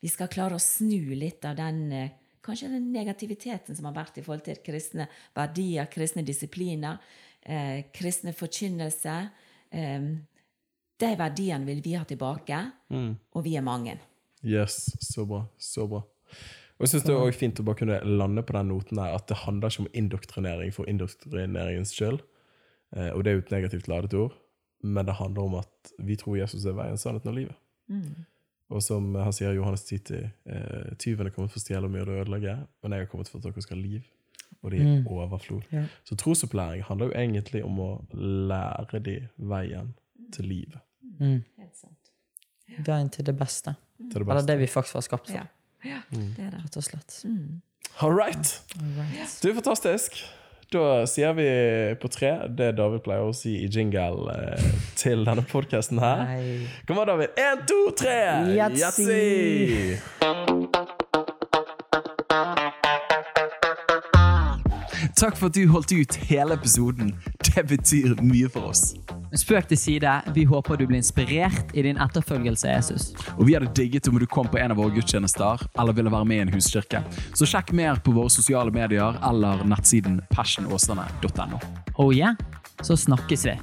vi skal klare å snu litt av den eh, Kanskje den negativiteten som har vært i forhold til kristne verdier, kristne disipliner, eh, kristne forkynnelse. Eh, de verdiene vil vi ha tilbake, og vi er mange. Yes, så bra. Så bra. Og jeg syns det er også fint å bare kunne lande på den noten der at det handler ikke om indoktrinering for indoktrineringens skyld. Eh, og det er jo et negativt ladet ord, men det handler om at vi tror Jesus er veien, sannheten og livet. Og som han sier Johannes 10, eh, tyven er kommet for å stjele og myrde og ødelegge, men jeg har kommet for at dere skal ha liv, og det er overflod. Ja. Så trosopplæring handler jo egentlig om å lære de veien til livet. mm, Helt sant. Veien til det beste. Til det Eller det vi faktisk var skapt for, Ja, ja det er det. rett og slett. All right. Alright. Du, fantastisk. Da sier vi på tre det David pleier å si i jingle eh, til denne podkasten her. Nei. Kom an, David. Én, to, tre! Yatzy! Takk for at du holdt ut hele episoden. Det betyr mye for oss. Spøk til side, vi håper du blir inspirert i din etterfølgelse av Jesus. Og vi hadde digget om du kom på en av våre gudstjenester eller ville være med i en huskirke. Så sjekk mer på våre sosiale medier eller nettsiden passionåsane.no. Oh yeah? Så snakkes vi.